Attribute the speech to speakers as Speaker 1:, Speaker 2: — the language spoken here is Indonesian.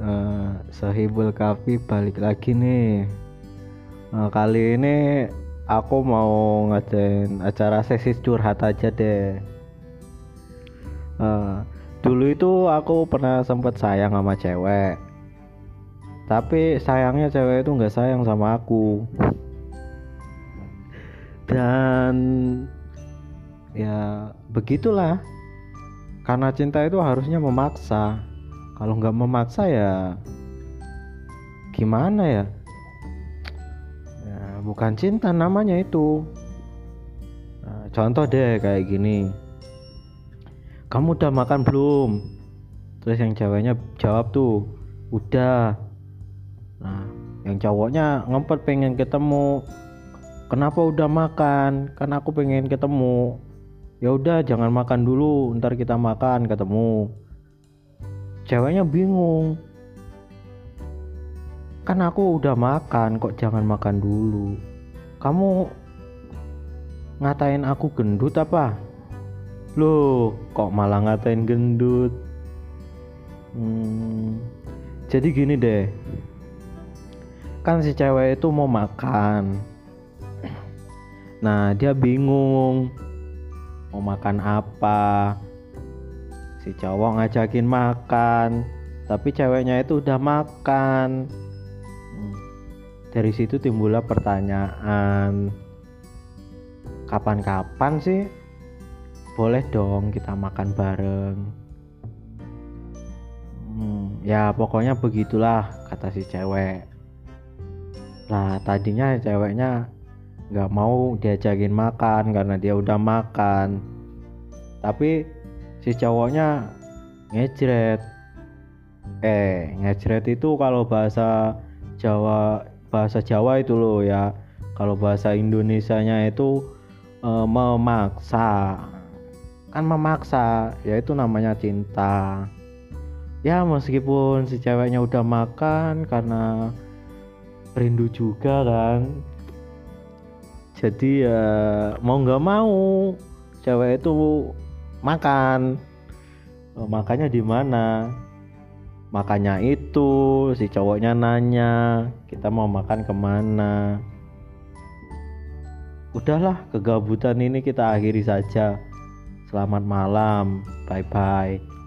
Speaker 1: uh, Sahibul Kafi balik lagi nih. Nah, Kali ini aku mau ngadain acara sesi curhat aja deh. Uh, Dulu itu aku pernah sempet sayang sama cewek. Tapi sayangnya cewek itu nggak sayang sama aku. Dan ya begitulah karena cinta itu harusnya memaksa. Kalau nggak memaksa ya gimana ya? Ya bukan cinta namanya itu. Nah, contoh deh kayak gini. Kamu udah makan belum? Terus yang ceweknya jawab tuh udah. Nah yang cowoknya ngempet pengen ketemu kenapa udah makan? Kan aku pengen ketemu ya udah jangan makan dulu ntar kita makan ketemu. Ceweknya bingung. Kan aku udah makan kok jangan makan dulu? Kamu ngatain aku gendut apa? Loh kok malah ngatain gendut? Hmm, jadi gini deh. Kan si cewek itu mau makan. Nah dia bingung mau makan apa? Si cowok ngajakin makan tapi ceweknya itu udah makan. Dari situ timbullah pertanyaan kapan-kapan sih boleh dong kita makan bareng? Hmm, ya pokoknya begitulah kata si cewek. Lah tadinya ceweknya nggak mau diajakin makan karena dia udah makan. Tapi si cowoknya ngejret. Eh ngejret itu kalau bahasa Jawa bahasa Jawa itu loh ya. Kalau bahasa Indonesianya itu e, memaksa. Kan memaksa ya itu namanya cinta. Ya meskipun si ceweknya udah makan karena rindu juga kan jadi ya mau nggak mau cewek itu makan. Oh, makannya di mana? Makannya itu si cowoknya nanya kita mau makan ke mana? Udahlah kegabutan ini kita akhiri saja. Selamat malam bye bye